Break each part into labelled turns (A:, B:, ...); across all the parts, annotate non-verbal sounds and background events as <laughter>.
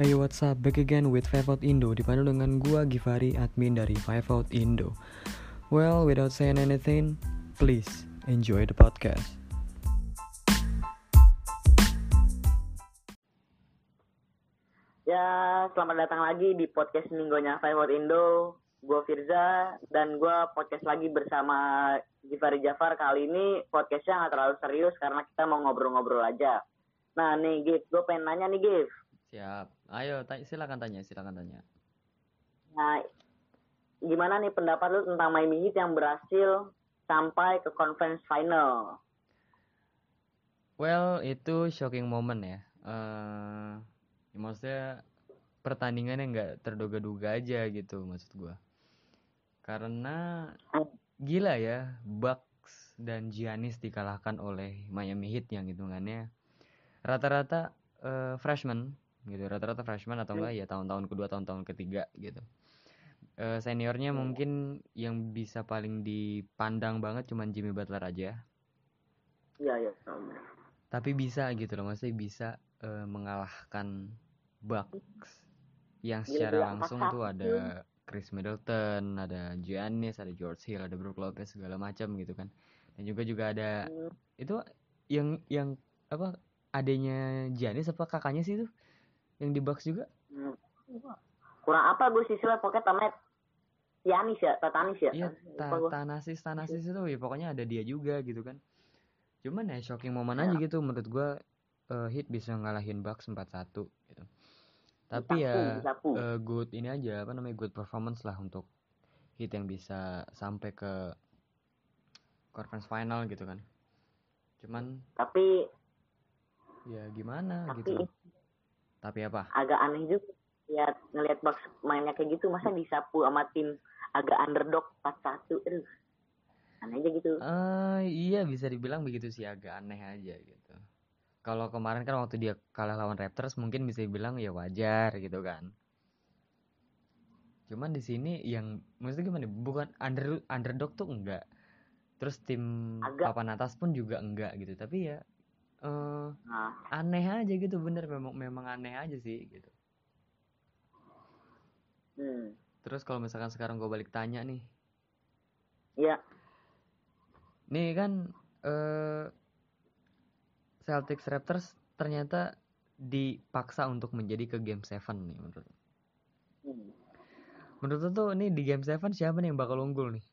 A: Hey what's up, back again with Five Out Indo Dipandu dengan gua Givari, admin dari Five Out Indo Well, without saying anything, please enjoy the podcast
B: Ya, selamat datang lagi di podcast minggunya Five Out Indo. Gue Firza dan gue podcast lagi bersama Givari Jafar. Kali ini podcastnya nggak terlalu serius karena kita mau ngobrol-ngobrol aja. Nah nih Gif, gue pengen nanya nih Gif.
A: Siap, ayo tanya, silakan tanya, silakan tanya.
B: Nah, gimana nih pendapat lu tentang Miami Heat yang berhasil sampai ke conference final?
A: Well, itu shocking moment ya. Eh, ya Maksudnya pertandingannya nggak terduga-duga aja gitu maksud gua. Karena gila ya, Bucks dan Giannis dikalahkan oleh Miami Heat yang hitungannya. Rata-rata eh, freshman gitu. Rata-rata freshman atau enggak ya tahun-tahun kedua tahun-tahun ketiga gitu. Eh, seniornya mungkin yang bisa paling dipandang banget cuman Jimmy Butler aja.
B: Iya, iya. sama.
A: tapi bisa gitu loh maksudnya bisa eh, mengalahkan Bucks yang secara
B: Gila-gila,
A: langsung tuh ada Chris Middleton ada Giannis ada George Hill ada Brook Lopez segala macam gitu kan. Dan juga juga ada
B: Hmm,
A: itu yang yang apa adanya Giannis apa kakaknya sih itu yang di Bucks juga
B: hmm. Kurang apa gue sih istilah pokoknya namanya Yanis ya, Tatanis ya.
A: Iya, ta
B: gua.
A: Thanasis Thanasis itu ya pokoknya ada dia juga gitu kan. Cuman ya shocking momen
B: Ya.
A: aja gitu menurut gua eh, Heat bisa ngalahin Bucks 4-1 gitu. Tapi ya
B: disapu.
A: eh, good ini aja apa namanya good performance lah untuk Heat yang bisa sampai ke conference final gitu kan. Cuman
B: Tapi
A: ya gimana
B: tapi
A: gitu. Tapi apa?
B: agak aneh juga lihat ngelihat Bucks mainnya kayak gitu masa disapu sama tim agak underdog 4-1 aduh aneh aja gitu
A: Eh iya bisa dibilang begitu sih agak aneh aja gitu. Kalau kemarin kan waktu dia kalah lawan Raptors mungkin bisa dibilang ya wajar gitu kan. Cuman di sini yang maksudnya gimana? Bukan under underdog tuh enggak. Terus tim
B: Agak.
A: papan atas pun juga enggak gitu. Tapi ya eh
B: nah
A: aneh aja gitu bener memang memang aneh aja sih gitu.
B: hmm.
A: Terus kalau misalkan sekarang gue balik tanya nih,
B: ya
A: Nih kan eh Celtics Raptors ternyata dipaksa untuk menjadi ke game 7 nih menurut.
B: hmm.
A: Menurut tuh nih di game 7 siapa nih yang bakal unggul nih?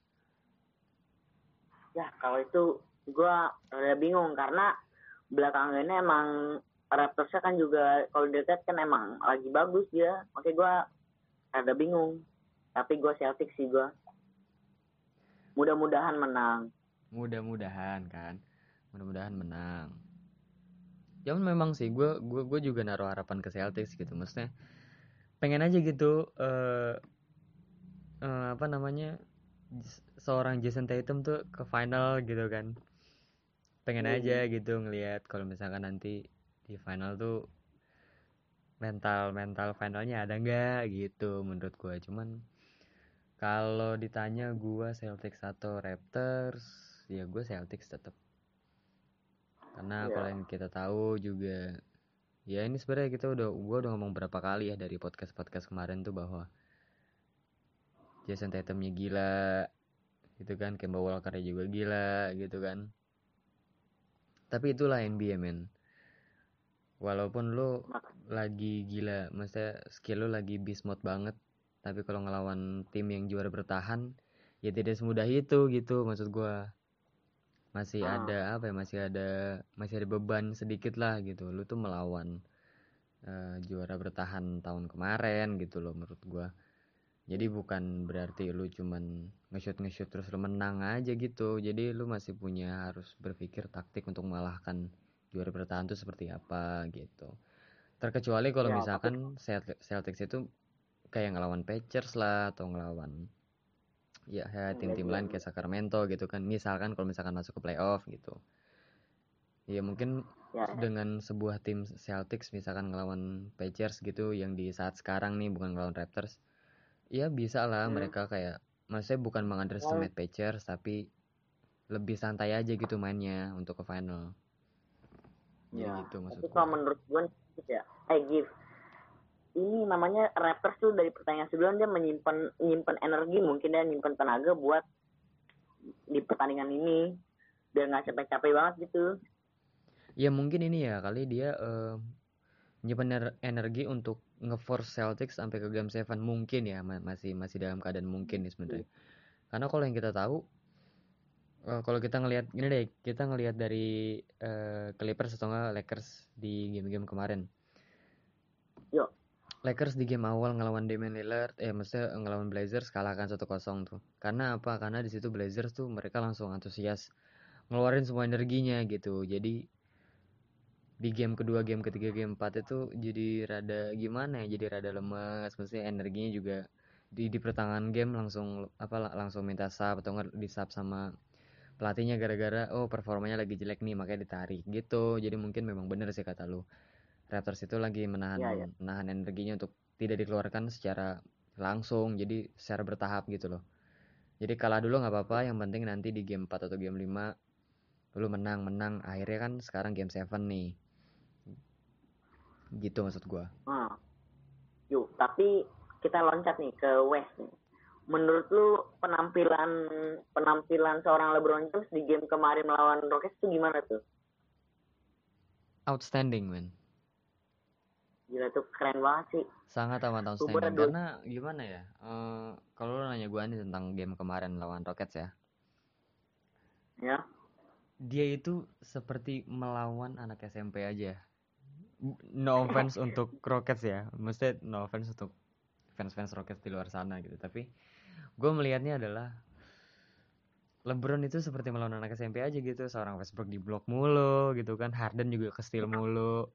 B: ya kalau itu gua rada bingung karena belakangan ini emang Raptorsnya kan juga kalau dilihat kan emang lagi bagus dia makanya gua rada bingung tapi gua Celtics sih gua mudah-mudahan menang
A: Mudah-mudahan kan. Mudah-mudahan menang. Cuman memang sih gue gue gue juga naruh harapan ke Celtics gitu. Maksudnya pengen aja gitu eh eh, apa namanya seorang Jason Tatum tuh ke final gitu kan. Pengen
B: Hmm.
A: aja gitu ngelihat kalau misalkan nanti di final tuh mental mental finalnya ada nggak gitu menurut gue. Cuman kalau ditanya gua Celtics atau Raptors, ya gue Celtics tetap. Karena
B: Iya.
A: kalau yang kita tahu juga ya ini sebenarnya kita udah gua udah ngomong berapa kali ya dari podcast-podcast kemarin tuh bahwa Jason Tatumnya gila gitu kan, Kemba Walker juga gila gitu kan. Tapi itulah NBA men. Walaupun lu lagi gila, maksudnya skill lu lagi beast mode banget, tapi kalau ngelawan tim yang juara bertahan, ya tidak semudah itu gitu maksud gua. Masih
B: Ah.
A: ada apa ya? Masih ada masih ada beban sedikit lah gitu. Lu tuh melawan eh, juara bertahan tahun kemarin gitu loh menurut gua. Jadi bukan berarti lu cuman nge-shoot nge-shoot terus lu menang aja gitu. Jadi lu masih punya harus berpikir taktik untuk mengalahkan juara bertahan tuh seperti apa gitu. Terkecuali kalau
B: Ya, tapi-
A: misalkan Celt- Celtics itu kayak ngelawan Pacers lah atau ngelawan ya, ya
B: Hmm,
A: tim-tim
B: iya,
A: lain kayak Sacramento gitu kan. Misalkan kalau misalkan masuk ke playoff gitu. Ya mungkin
B: ya
A: dengan sebuah tim Celtics misalkan ngelawan Pacers gitu yang di saat sekarang nih bukan ngelawan Raptors. Ya bisa lah
B: Hmm.
A: mereka kayak maksudnya bukan mengunderestimate Pacers tapi lebih santai aja gitu mainnya untuk ke final. Ya,
B: Ya,
A: gitu maksud
B: tapi
A: gua.
B: kalau menurut gue ya eh give ini namanya Raptors tuh dari pertandingan sebelum dia menyimpan menyimpan energi mungkin dia menyimpan tenaga buat di pertandingan ini biar nggak capek-capek banget gitu
A: ya mungkin ini ya kali dia uh, nyimpan energi untuk ngeforce Celtics sampai ke game 7 mungkin ya masih masih dalam keadaan mungkin nih sebenarnya karena kalau yang kita tahu uh, kalau kita ngelihat ini deh kita ngelihat dari uh, Clippers atau enggak Lakers di game-game kemarin
B: Yo.
A: Lakers di game awal ngelawan Damian Lillard, eh maksudnya ngelawan Blazers kalahkan 1-0 tuh. Karena apa? Karena di situ Blazers tuh mereka langsung antusias ngeluarin semua energinya gitu. Jadi di game kedua, game ketiga, game empat itu jadi rada gimana ya? Jadi rada lemas, maksudnya energinya juga di di pertengahan game langsung apa langsung minta sub atau nggak di sub sama pelatihnya gara-gara oh performanya lagi jelek nih makanya ditarik gitu jadi mungkin memang bener sih kata lu Raptors itu lagi menahan ya, ya. menahan energinya untuk tidak dikeluarkan secara langsung jadi secara bertahap gitu loh jadi kalah dulu nggak apa-apa yang penting nanti di game 4 atau game 5 lu menang menang akhirnya kan sekarang game 7 nih gitu maksud gua
B: hmm. yuk tapi kita loncat nih ke West nih menurut lu penampilan penampilan seorang LeBron James di game kemarin melawan Rockets itu gimana tuh
A: outstanding man
B: Gila tuh keren banget sih.
A: Sangat amat outstanding karena gimana ya? Uh, kalau lo nanya gue nih tentang game kemarin lawan Rockets ya.
B: Ya.
A: Dia itu seperti melawan anak SMP aja. No <laughs> offense untuk Rockets ya. Maksudnya no offense untuk fans-fans Rockets di luar sana gitu. Tapi gue melihatnya adalah LeBron itu seperti melawan anak SMP aja gitu. Seorang Westbrook di blok mulu gitu kan. Harden juga ke steal mulu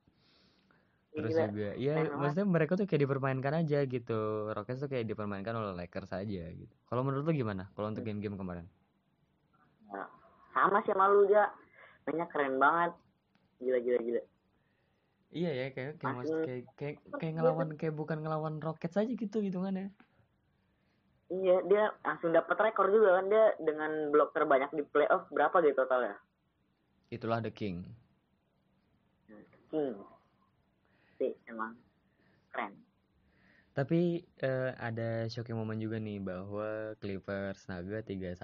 A: terus Gila. juga ya maksudnya mereka tuh kayak dipermainkan aja gitu Rockets tuh kayak dipermainkan oleh Lakers aja gitu kalau menurut lu gimana kalau untuk iya. game-game kemarin
B: nah, sama sih malu dia mainnya keren banget gila gila gila
A: iya ya kayak kayak mas, kayak kayak kayak ngelawan kayak bukan ngelawan Rockets aja gitu hitungannya.
B: Iya dia langsung dapat rekor juga kan dia dengan blok terbanyak di playoff berapa gitu totalnya?
A: Itulah the king.
B: King. Sih emang keren.
A: Tapi uh, ada shocking moment juga nih bahwa Clippers Naga 3-1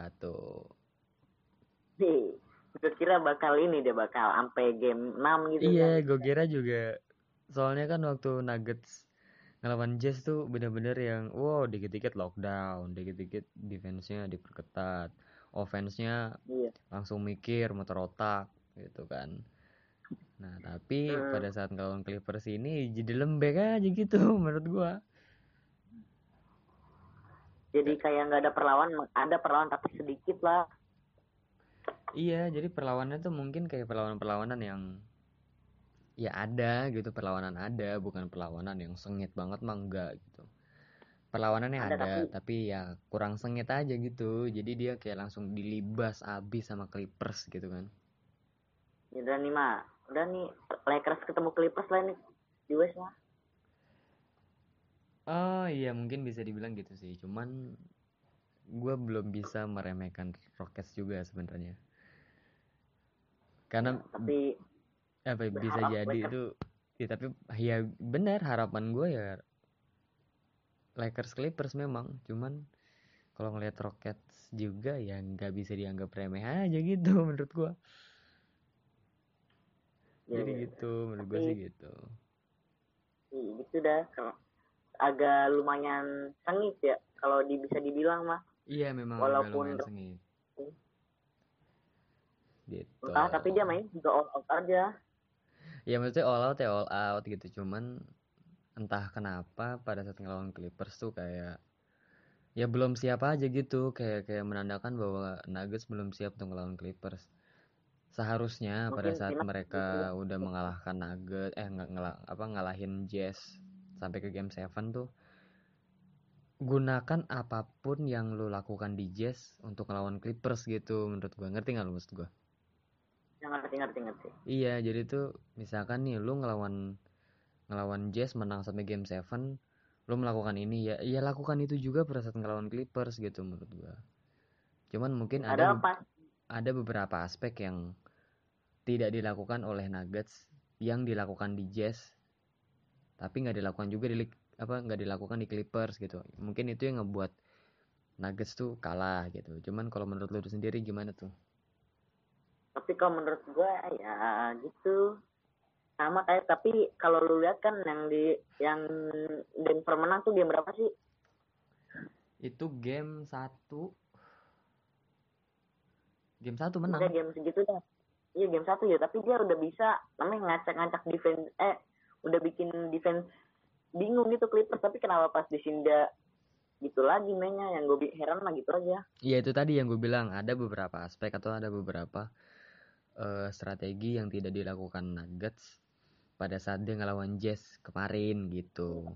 B: sih gue kira bakal ini deh bakal sampai game 6 gitu
A: iya kan. gue kira juga soalnya kan waktu Nuggets ngelawan Jazz tuh bener-bener yang wow dikit-dikit lockdown dikit-dikit defense-nya diperketat offense-nya iya. langsung mikir motor otak gitu kan Nah, tapi hmm. pada saat ngelawan Clippers ini jadi lembek aja gitu <laughs> menurut gua.
B: Jadi kayak nggak ada perlawanan, ada perlawanan tapi sedikit lah.
A: Iya, jadi perlawanan tuh mungkin kayak perlawanan-perlawanan yang ya ada gitu, perlawanan ada, bukan perlawanan yang sengit banget mah enggak gitu. Perlawanannya ada, ada tapi... tapi ya kurang sengit aja gitu. Jadi dia kayak langsung dilibas abis sama Clippers gitu kan.
B: Ya dan nih mah udah nih Lakers ketemu Clippers lah nih di West mah
A: oh iya mungkin bisa dibilang gitu sih cuman gue belum bisa meremehkan Rockets juga sebenarnya karena
B: tapi
A: apa ya, bisa jadi Lakers. itu ya tapi ya benar harapan gue ya Lakers Clippers memang. Cuman kalau ngelihat Rockets juga ya nggak bisa dianggap remeh aja gitu <laughs> menurut gue ya, jadi ya. gitu menurut gue sih gitu.
B: iya gitu dah. Agak lumayan sengit ya kalau di, bisa dibilang mah.
A: Iya memang walaupun agak sengit
B: gitu. Ah tapi dia main juga all out aja.
A: Ya maksudnya all out ya all out gitu. Cuman entah kenapa pada saat ngelawan Clippers tuh kayak ya belum siap aja gitu. Kayak kayak menandakan bahwa Nuggets belum siap untuk ngelawan Clippers. Seharusnya Mungkin pada saat mereka gitu. udah mengalahkan Nugget eh nggak ngelah apa ngalahin Jazz sampai ke game 7 tuh gunakan apa pun yang lu lakukan di Jazz untuk ngelawan Clippers gitu menurut gua. Ngerti nggak lu maksud gua?
B: ya, ngerti ngerti ngerti.
A: Iya jadi tuh misalkan nih lu ngelawan ngelawan Jazz menang sampai game 7 lu melakukan ini ya ya lakukan itu juga pada saat ngelawan Clippers gitu menurut gua. Cuman mungkin ada, ada apa? ada beberapa aspek yang tidak dilakukan oleh Nuggets yang dilakukan di Jazz tapi nggak dilakukan juga di apa nggak dilakukan di Clippers gitu. Mungkin itu yang ngebuat Nuggets tuh kalah gitu. Cuman kalau menurut lu sendiri gimana tuh
B: tapi kalau menurut gue ya gitu. Sama kayak tapi kalau lu lihat kan yang di yang Denver menang tuh game berapa sih?
A: Itu game satu. Game satu menang.
B: Udah game segitu dah. Iya game satu ya tapi dia udah bisa namanya ngacak-ngacak defense eh udah bikin defense bingung gitu Clippers. Tapi kenapa pas di sini dia gitu lagi mainnya? Yang gue heran lah gitu aja.
A: Iya itu tadi yang gue bilang. Ada beberapa aspek atau ada beberapa uh, strategi yang tidak dilakukan Nuggets pada saat dia ngelawan Jazz kemarin gitu.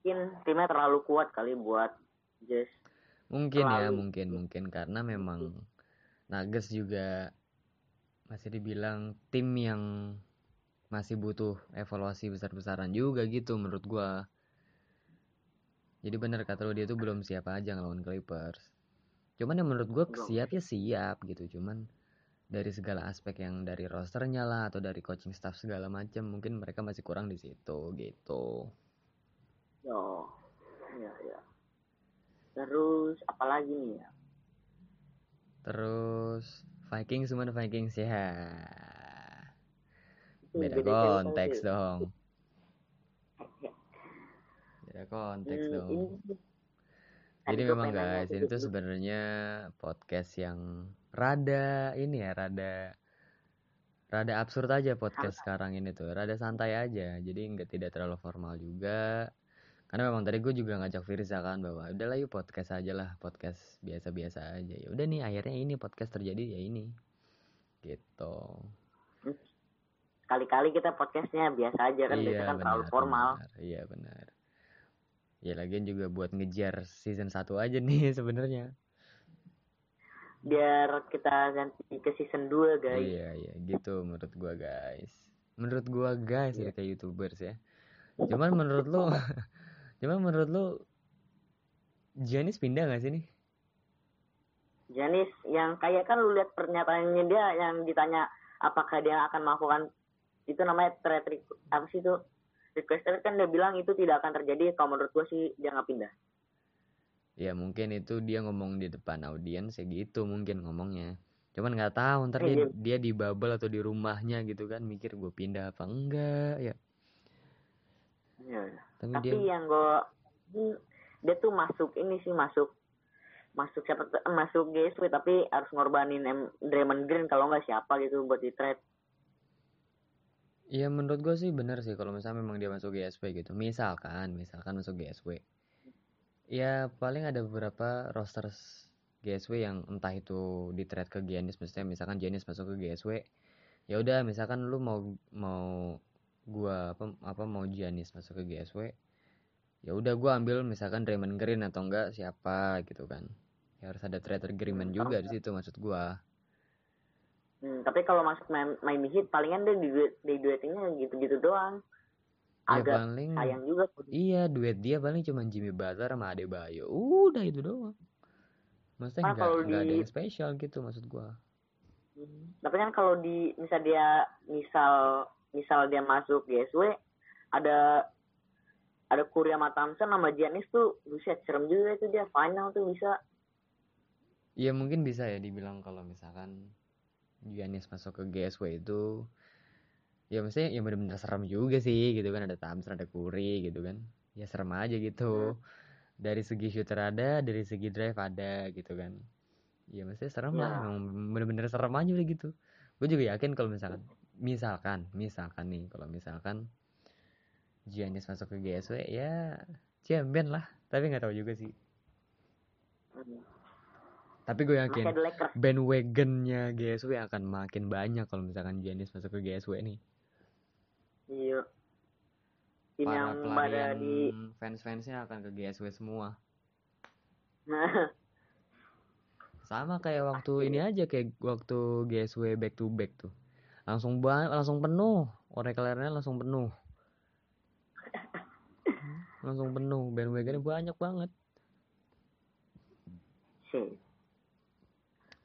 B: Mungkin timnya terlalu kuat kali buat Jazz.
A: Mungkin ya, terlalu. ya, mungkin mungkin karena memang Nuggets juga masih dibilang tim yang masih butuh evaluasi besar-besaran juga gitu menurut gua. Jadi benar kata lo dia tuh belum siap aja ngelawan Clippers. Cuman yang menurut gua siap ya siap gitu, cuman dari segala aspek yang dari rosternya lah atau dari coaching staff segala macam mungkin mereka masih kurang di situ gitu.
B: Yo, ya ya. Terus apalagi nih ya?
A: Terus Vikings semua Vikings ya. Beda, beda konteks dong. <laughs> Beda konteks hmm, dong. Ini... Jadi memang guys, ini tuh sebenarnya podcast yang rada ini ya rada rada absurd aja podcast santai. sekarang ini tuh. Rada santai aja jadi nggak tidak terlalu formal juga. Karena memang tadi gue juga ngajak Firza kan bahwa udahlah yuk podcast aja lah podcast biasa-biasa aja. Ya udah nih akhirnya ini podcast terjadi ya ini. Gitu.
B: Kali-kali kita podcastnya biasa aja kan iya, biasa kan benar, terlalu formal.
A: benar, iya benar. Ya lagian juga buat ngejar season 1 aja nih <laughs> sebenarnya
B: biar kita ganti ke season 2 guys.
A: Iya iya gitu menurut gua guys. Menurut gua guys yeah. kayak youtubers ya. Cuman menurut lo <laughs> cuman menurut lo Janis pindah gak sih nih?
B: Janis yang kayak kan lu lihat pernyataannya dia yang ditanya apakah dia akan melakukan itu namanya trade apa sih itu? Request kan dia bilang itu tidak akan terjadi kalau menurut gua sih dia nggak pindah
A: ya mungkin itu dia ngomong di depan audiens ya gitu mungkin ngomongnya. Cuman nggak tahu ntar dia, dia di bubble atau di rumahnya gitu kan mikir gue pindah apa enggak ya.
B: Ya, tapi, tapi dia... yang gue dia tuh masuk ini sih masuk masuk siapa masuk GSW tapi harus ngorbanin Draymond Green kalau nggak siapa gitu buat di trade.
A: Iya menurut gue sih bener sih kalau misalnya memang dia masuk GSW gitu. Misalkan misalkan masuk GSW ya paling ada beberapa roster GSW yang entah itu di trade ke Giannis maksudnya misalkan Giannis masuk ke GSW ya udah misalkan lu mau mau gua apa apa mau Giannis masuk ke GSW ya udah gua ambil misalkan Draymond Green atau enggak siapa gitu kan. Ya harus ada trade agreement juga di situ maksud gua.
B: Hmm, tapi kalau masuk Miami Heat palingan dia di, di duetingnya gitu-gitu doang
A: ya agak paling sayang juga iya duet dia paling cuma Jimmy Butler sama Adebayo. Udah itu doang. Maksudnya nggak di... ada yang spesial gitu maksud gua.
B: Hmm. tapi kan kalau di misal dia misal misal dia masuk GSW ada ada Kurya Thompson sama Giannis tuh buset serem juga itu dia final tuh bisa.
A: Iya mungkin bisa ya dibilang kalau misalkan Giannis masuk ke GSW itu ya maksudnya ya bener-bener serem juga sih gitu kan. Ada Thompson ada Curry gitu kan. Ya serem aja gitu. Hmm. dari segi shooter ada dari segi drive ada gitu kan. Ya maksudnya serem ya. lah emang bener-bener serem aja udah gitu. Gue juga yakin kalau misalkan misalkan misalkan nih kalau misalkan Giannis masuk ke GSW ya champion lah. Tapi nggak tahu juga sih. Tapi gue yakin bandwagonnya GSW akan makin banyak kalau misalkan Giannis masuk ke GSW nih
B: Iya. Tim Para yang pada di
A: fans-fansnya akan ke GSW semua. <laughs> Sama kayak waktu ini aja kayak waktu GSW back to back tuh. Langsung banget langsung penuh. Oracle-nya langsung penuh. <laughs> langsung penuh. Bandwagonnya banyak banget.
B: Sih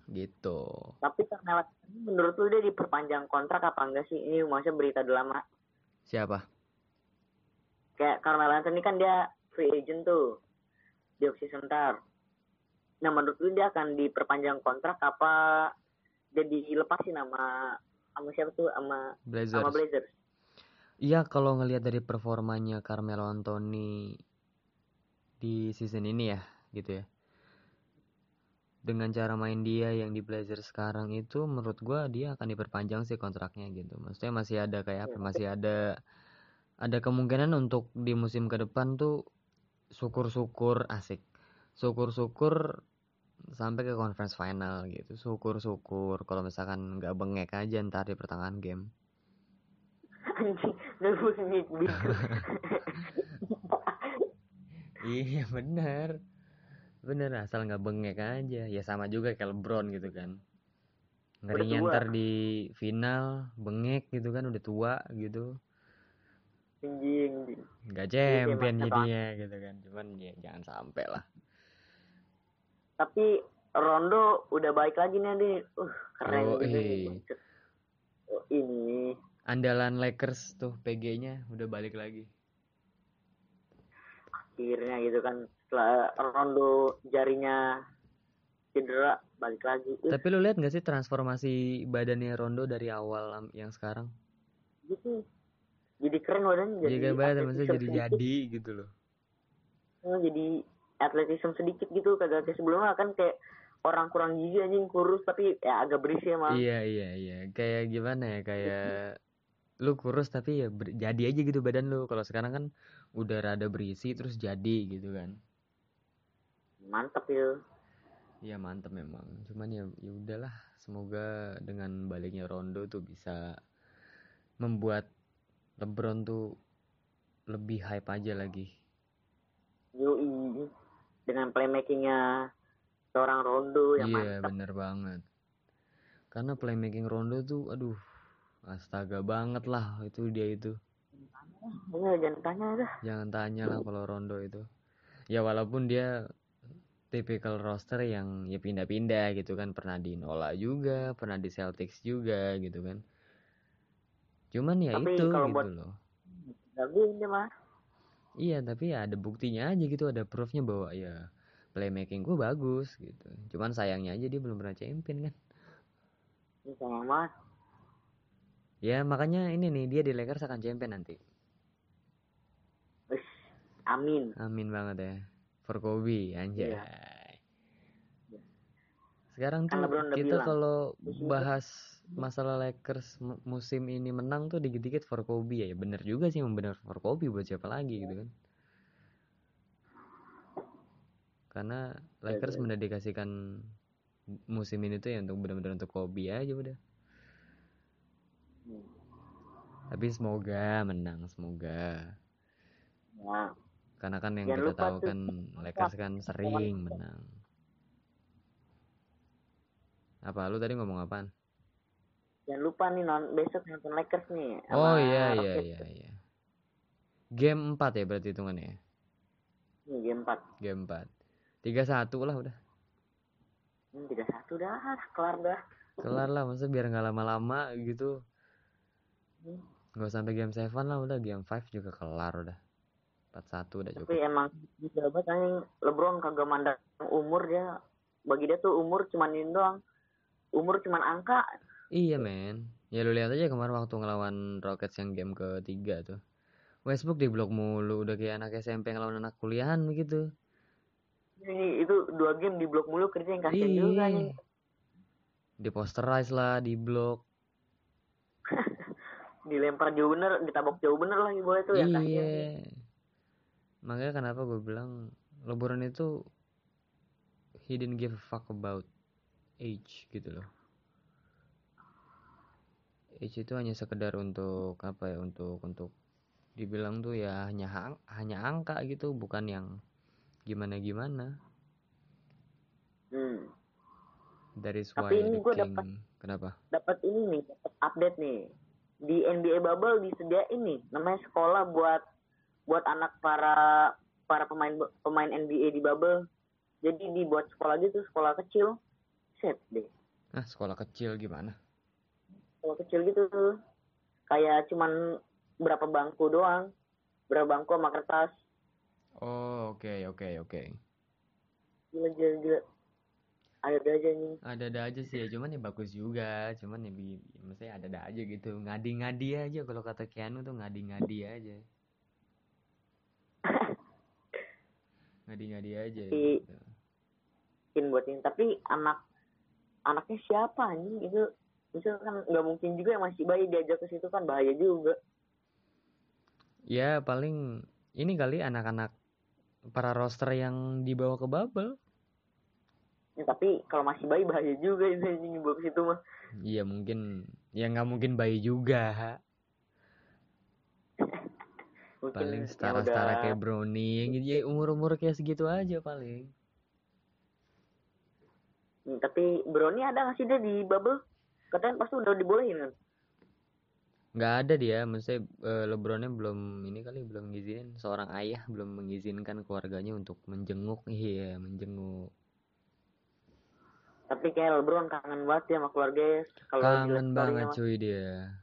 A: gitu
B: tapi karena menurut lu dia diperpanjang kontrak apa enggak sih ini maksudnya berita udah lama
A: Siapa?
B: kayak Carmelo Anthony kan dia free agent tuh di opsi sebentar nah menurut lu dia akan diperpanjang kontrak apa dia dilepasin sama sama siapa tuh sama
A: Blazers.
B: sama Blazers
A: Iya kalau ngelihat dari performanya Carmelo Anthony di season ini ya gitu ya. Dengan cara main dia yang di Blazers sekarang itu menurut gua dia akan diperpanjang sih kontraknya gitu. Maksudnya masih ada kayak apa? Masih ada ada kemungkinan untuk di musim ke depan tuh syukur-syukur asik. Syukur-syukur sampai ke conference final gitu. Syukur-syukur kalau misalkan nggak bengek aja ntar di pertengahan game.
B: anjing <laughs>
A: Iya bener Bener asal nggak bengek aja. Ya sama juga kayak Lebron gitu kan. Ngerinya
B: tua.
A: ntar di final Bengek gitu kan udah tua gitu.
B: Anjing
A: Nggak champion jadinya gitu kan. Cuman ya jangan sampai lah.
B: Tapi Rondo udah baik lagi nih Adi. uh keren
A: Oh,
B: gitu oh, ini.
A: Andalan Lakers tuh PG-nya udah balik lagi.
B: Akhirnya gitu kan setelah Rondo jarinya cedera balik lagi.
A: Tapi lu lihat nggak sih transformasi badannya Rondo dari awal yang sekarang?
B: Gitu. Jadi keren badannya jadi
A: Jaga badan maksudnya jadi jadi gitu loh.
B: Oh, jadi atletisme sedikit gitu kagak kayak sebelumnya kan kayak orang kurang gizi anjing kurus tapi ya agak berisi emang
A: Iya iya iya. Kayak gimana ya kayak lu kurus tapi ya ber- jadi aja gitu badan lu. Kalau sekarang kan udah rada berisi terus jadi gitu kan
B: mantep ya
A: Iya mantep memang. Cuman ya ya udahlah. Semoga dengan baliknya Rondo tuh bisa membuat LeBron tuh lebih hype aja lagi.
B: Yoi dengan playmakingnya seorang Rondo yang
A: iya
B: mantap
A: bener banget. Karena playmaking Rondo tuh aduh astaga banget lah itu dia itu.
B: Iya, jangan tanya dah.
A: Jangan tanya lah kalau Rondo itu. Ya walaupun dia tipikal roster yang ya pindah-pindah gitu kan pernah di Nola juga, pernah di Celtics juga gitu kan. Cuman ya
B: Tapi
A: itu
B: kalau
A: gitu
B: buat-
A: loh.
B: Tapi ini mah
A: Iya, tapi ya ada buktinya aja gitu, ada proofnya bahwa ya playmaking gue bagus gitu. Cuman sayangnya aja dia belum pernah champion kan.
B: ini sama mas
A: Ya makanya ini nih dia di Lakers akan champion nanti.
B: Amin
A: Amin banget ya. For Kobe anjay.
B: Iya.
A: Sekarang
B: Kan
A: tuh kita kalau bahas masalah Lakers mu- musim ini menang tuh dikit-dikit for Kobe ya. Bener juga sih bener for Kobe buat siapa lagi gitu kan. Karena Lakers
B: iya.
A: mendedikasikan musim ini tuh ya untuk benar-benar untuk Kobe aja udah.
B: Hmm.
A: Tapi semoga menang, semoga.
B: nah,
A: Karena kan yang
B: Jangan
A: kita tahu
B: tuh,
A: kan Lakers kan sering menang. Apa lu tadi ngomong apaan?
B: jangan lupa nih non besok nonton Lakers nih
A: Oh iya iya iya iya. Game 4 ya berarti hitungannya ya.
B: Nih, game 4
A: Game 4. 3-1 lah udah.
B: hmm, 31 dah kelar dah
A: Kelar lah maksudnya biar nggak lama-lama gitu.
B: Hmm.
A: Nggak sampai game 7 lah udah game 5 juga kelar udah. 4-1 udah cukup.
B: tapi emang jabat anjing LeBron kagak mandang umur dia bagi dia tuh umur cuman ini doang umur cuman angka
A: Iya men. Ya lu lihat aja kemarin waktu ngelawan Rockets yang game ketiga tuh. Westbrook di blok mulu udah kayak anak SMP ngelawan anak kuliahan begitu.
B: ini itu dua game di blok mulu kerja yang kasihan juga
A: Iya.
B: anjing
A: Di posterize lah, di blok. <laughs>
B: dilempar jauh bener ditabok jauh bener lagi itu yang kasihan sih.
A: Iya. Makanya kenapa gue bilang LeBron itu he didn't give a fuck about age gitu loh. Age itu hanya sekedar untuk apa ya untuk untuk dibilang tuh ya hanya hang- hanya angka gitu bukan yang gimana gimana.
B: hmm.
A: Why
B: Tapi ini
A: king.
B: dapat-
A: Kenapa?
B: dapat ini nih dapat update nih di NBA Bubble disediain nih namanya sekolah buat buat anak para para pemain pemain NBA di Bubble. Jadi dibuat sekolah gitu sekolah kecil. Set deh.
A: Ah sekolah kecil gimana?
B: sekolah kecil gitu. Kayak cuman berapa bangku doang. Berapa bangku sama kertas.
A: Oh oke okay, oke okay, oke. Okay.
B: gila gila gila. Ada aja nih.
A: Ada ada aja sih ya cuman ya bagus juga. Cuman ya maksudnya ada ada aja gitu. Ngadi ngadi aja kalau kata Keanu tuh ngadi ngadi aja ngadi ngadi aja
B: tapi, gitu. buat ini. Tapi anak anaknya siapa nih itu itu kan nggak mungkin juga yang masih bayi diajak ke situ kan bahaya juga.
A: Ya paling ini kali anak-anak para roster yang dibawa ke bubble.
B: Ya, tapi kalau masih bayi bahaya juga ini nyebut ke situ mah.
A: Iya mungkin ya nggak mungkin bayi juga mungkin paling ya setara setara udah... kayak brownie gitu. Ya umur umur kayak segitu aja paling.
B: Hmm, tapi brownie ada nggak sih dia di bubble? Katanya pasti udah dibolehin kan?
A: Nggak ada dia. Maksudnya uh, Lebronnya belum ini kali belum ngizinin. Seorang ayah belum mengizinkan keluarganya untuk menjenguk. Iya menjenguk.
B: Tapi kayak LeBron kangen banget ya sama keluarga
A: kalau kangen banget cuy dia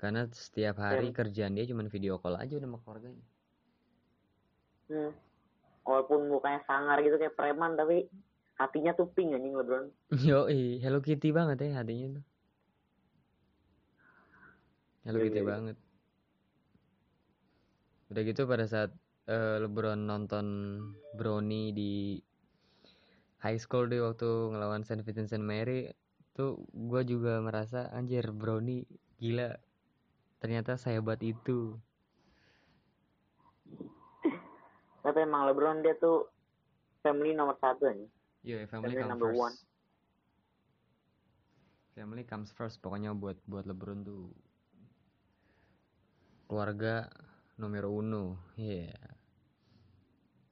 A: karena setiap hari Dan, kerjaan dia cuma video call aja udah sama keluarganya
B: hmm. walaupun mukanya sangar gitu kayak preman tapi hatinya tuh pink anjing LeBron <laughs>
A: yo Hello Kitty banget ya hatinya tuh Hello yeah, Kitty. Iya. banget udah gitu pada saat uh, LeBron nonton Brownie di high school deh waktu ngelawan Saint Vincent Saint Mary tuh gue juga merasa anjir Brownie gila ternyata saya buat itu.
B: Tapi emang LeBron dia tuh family nomor satu aja
A: iya yeah, family, family number first. one. Family comes first pokoknya buat buat LeBron tuh. Keluarga nomor uno iya.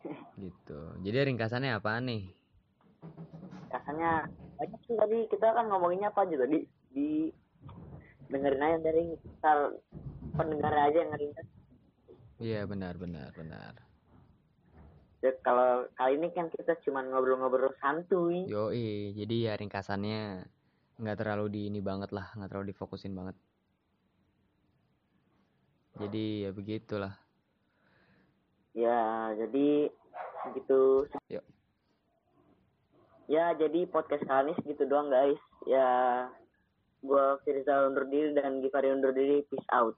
A: Yeah. <laughs> gitu. Jadi ringkasannya apa nih?
B: Banyak sih tadi kita kan ngomonginnya apa juga di di dengerin aja dari misal pendengar aja yang ngerintas
A: iya benar benar benar.
B: Ya, kalau kali ini kan kita cuma ngobrol-ngobrol santuy.
A: Yo jadi ya ringkasannya nggak terlalu di ini banget lah nggak terlalu difokusin banget. Jadi ya begitulah.
B: Ya jadi begitu
A: yuk.
B: Ya jadi podcast kali ini segitu doang guys. Ya gue Firza undur diri dan Givari undur diri peace out